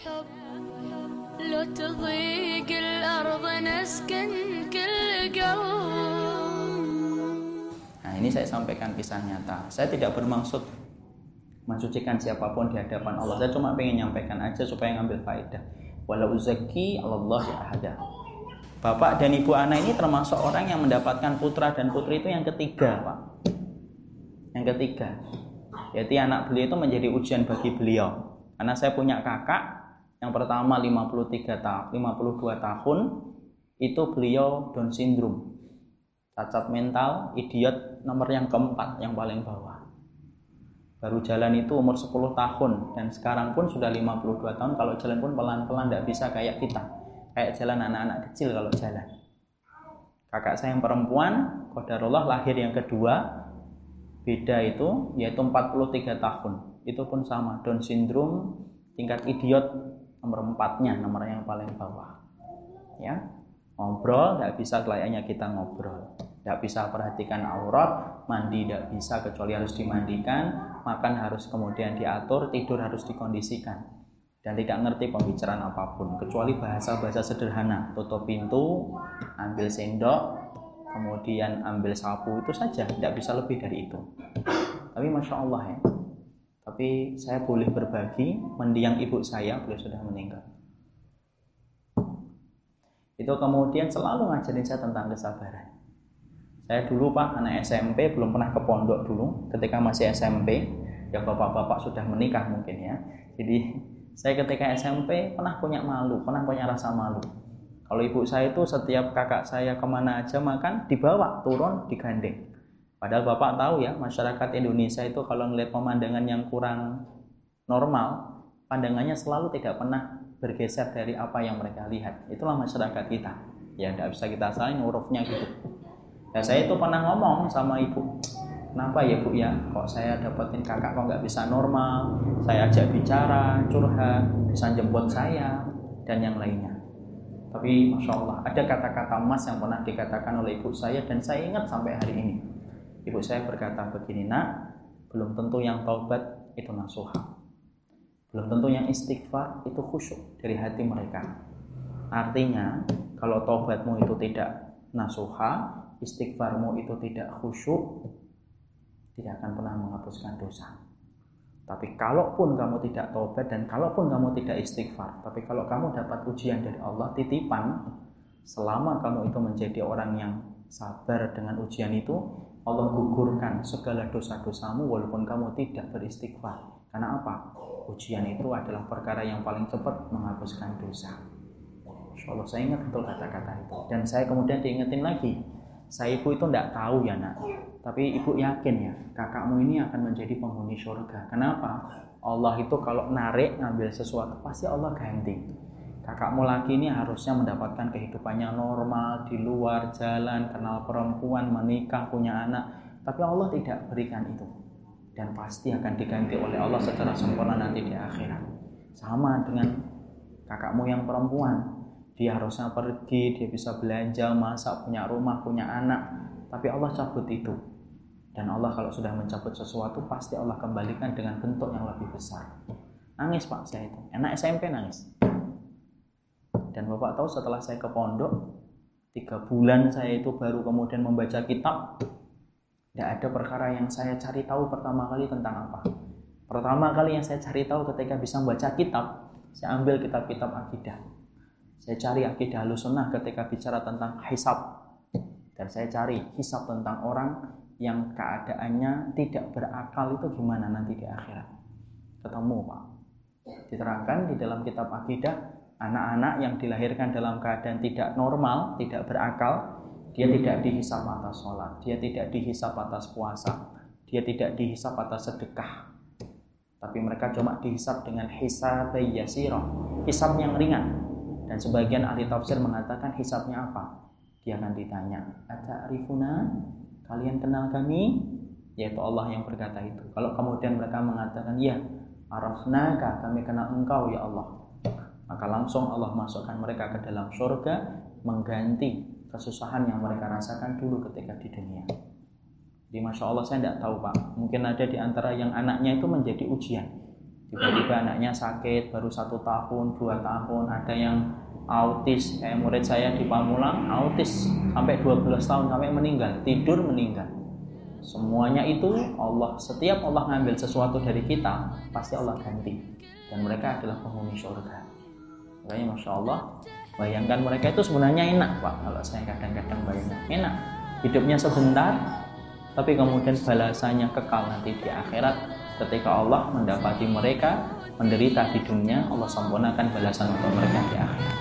حب لو تضيق الأرض نسكن كل قلب Nah ini saya sampaikan kisah nyata. Saya tidak bermaksud mensucikan siapapun di hadapan Allah. Saya cuma pengen nyampaikan aja supaya ngambil faedah. Walau zaki Allah ya ahada. Bapak dan Ibu Ana ini termasuk orang yang mendapatkan putra dan putri itu yang ketiga, Pak. Yang ketiga. Jadi anak beliau itu menjadi ujian bagi beliau. Karena saya punya kakak yang pertama 53 tahun, 52 tahun itu beliau Down syndrome. Cacat mental, idiot nomor yang keempat, yang paling bawah. Baru jalan itu umur 10 tahun dan sekarang pun sudah 52 tahun kalau jalan pun pelan-pelan tidak bisa kayak kita. Kayak jalan anak-anak kecil kalau jalan. Kakak saya yang perempuan, Qadarullah lahir yang kedua, beda itu yaitu 43 tahun. Itu pun sama, Down syndrome, tingkat idiot nomor empatnya, nomor yang paling bawah. Ya, ngobrol nggak bisa layaknya kita ngobrol. Nggak bisa perhatikan aurat mandi tidak bisa kecuali harus dimandikan makan harus kemudian diatur tidur harus dikondisikan. Dan tidak ngerti pembicaraan apa pun kecuali bahasa-bahasa sederhana. Tutup pintu ambil sendok kemudian ambil sapu itu saja. Tidak bisa lebih dari itu. Tapi masya Allah ya tapi saya boleh berbagi mendiang ibu saya beliau sudah meninggal. Itu kemudian selalu ngajarin saya tentang kesabaran. Saya dulu pak anak SMP belum pernah ke pondok dulu. Ketika masih SMP ya bapak-bapak sudah menikah mungkin ya. Jadi saya ketika SMP pernah punya malu pernah punya rasa malu. Kalau ibu saya itu setiap kakak saya ke mana aja makan dibawa turun digandeng padahal bapak tahu ya masyarakat Indonesia itu kalau melihat pemandangan yang kurang normal pandangannya selalu tidak pernah bergeser dari apa yang mereka lihat. Itulah masyarakat kita. Ya tidak bisa kita salin hurufnya gitu. Ya saya itu pernah ngomong sama ibu kenapa ya bu ya? Kok saya dapetin kakak kok nggak bisa normal? Saya ajak bicara curhat bisa jemput saya dan yang lainnya. Tapi masya Allah ada kata-kata emas yang pernah dikatakan oleh ibu saya dan saya ingat sampai hari ini ibu saya berkata begini nak belum tentu yang taubat itu nasuha belum tentu yang istighfar itu khusyuk dari hati mereka. Artinya, kalau taubatmu itu tidak nasuha, istighfarmu itu tidak khusyuk, tidak akan pernah menghapuskan dosa. Tapi kalaupun kamu tidak taubat dan kalaupun kamu tidak istighfar, tapi kalau kamu dapat ujian dari Allah titipan, selama kamu itu menjadi orang yang sabar dengan ujian itu, Allah gugurkan segala dosa-dosamu walaupun kamu tidak beristighfar. Karena apa? Ujian itu adalah perkara yang paling cepat menghapuskan dosa. Insya Allah saya ingat betul kata-kata itu. Dan saya kemudian diingetin lagi. Saya ibu itu tidak tahu ya nak. Tapi ibu yakin ya, kakakmu ini akan menjadi penghuni surga. Kenapa? Allah itu kalau narik ngambil sesuatu pasti Allah ganti. Kakakmu lagi ini harusnya mendapatkan kehidupannya normal di luar jalan, kenal perempuan, menikah, punya anak. Tapi Allah tidak berikan itu dan pasti akan diganti oleh Allah secara sempurna nanti di akhirat. Sama dengan kakakmu yang perempuan, dia harusnya pergi, dia bisa belanja, masak, punya rumah, punya anak, tapi Allah cabut itu. Dan Allah kalau sudah mencabut sesuatu pasti Allah kembalikan dengan bentuk yang lebih besar. Nangis pak saya itu, enak SMP nangis. Dan bapak tahu setelah saya ke pondok, tiga bulan saya itu baru kemudian membaca kitab, tidak ada perkara yang saya cari tahu pertama kali tentang apa. Pertama kali yang saya cari tahu ketika bisa membaca kitab, saya ambil kitab-kitab akidah. Saya cari akidah sunnah ketika bicara tentang hisab. Dan saya cari hisab tentang orang yang keadaannya tidak berakal itu gimana nanti di akhirat. Ketemu Pak. Diterangkan di dalam kitab akidah, anak-anak yang dilahirkan dalam keadaan tidak normal, tidak berakal, dia tidak dihisap atas sholat, dia tidak dihisap atas puasa, dia tidak dihisap atas sedekah. Tapi mereka cuma dihisap dengan hisab yasirah, hisab yang ringan. Dan sebagian ahli tafsir mengatakan hisabnya apa? Dia akan ditanya, Ata'rifuna? Kalian kenal kami? Yaitu Allah yang berkata itu. Kalau kemudian mereka mengatakan, ya, arafnaka, kami kenal engkau ya Allah. Maka langsung Allah masukkan mereka ke dalam surga, mengganti kesusahan yang mereka rasakan dulu ketika di dunia. Di Masya Allah saya tidak tahu Pak, mungkin ada di antara yang anaknya itu menjadi ujian. tiba-tiba anaknya sakit baru satu tahun dua tahun ada yang autis. Kayak murid saya di Pamulang autis. Sampai 12 tahun sampai meninggal. Tidur meninggal. Semuanya itu Allah setiap Allah ngambil sesuatu dari kita pasti Allah ganti. Dan mereka adalah penghuni surga makanya masya Allah bayangkan mereka itu sebenarnya enak pak. Kalau saya kadang-kadang bayangkan enak. Hidupnya sebentar tapi kemudian balasannya kekal nanti di akhirat. Ketika Allah mendapati mereka menderita di dunia Allah sempurnakan balasan untuk mereka di akhirat.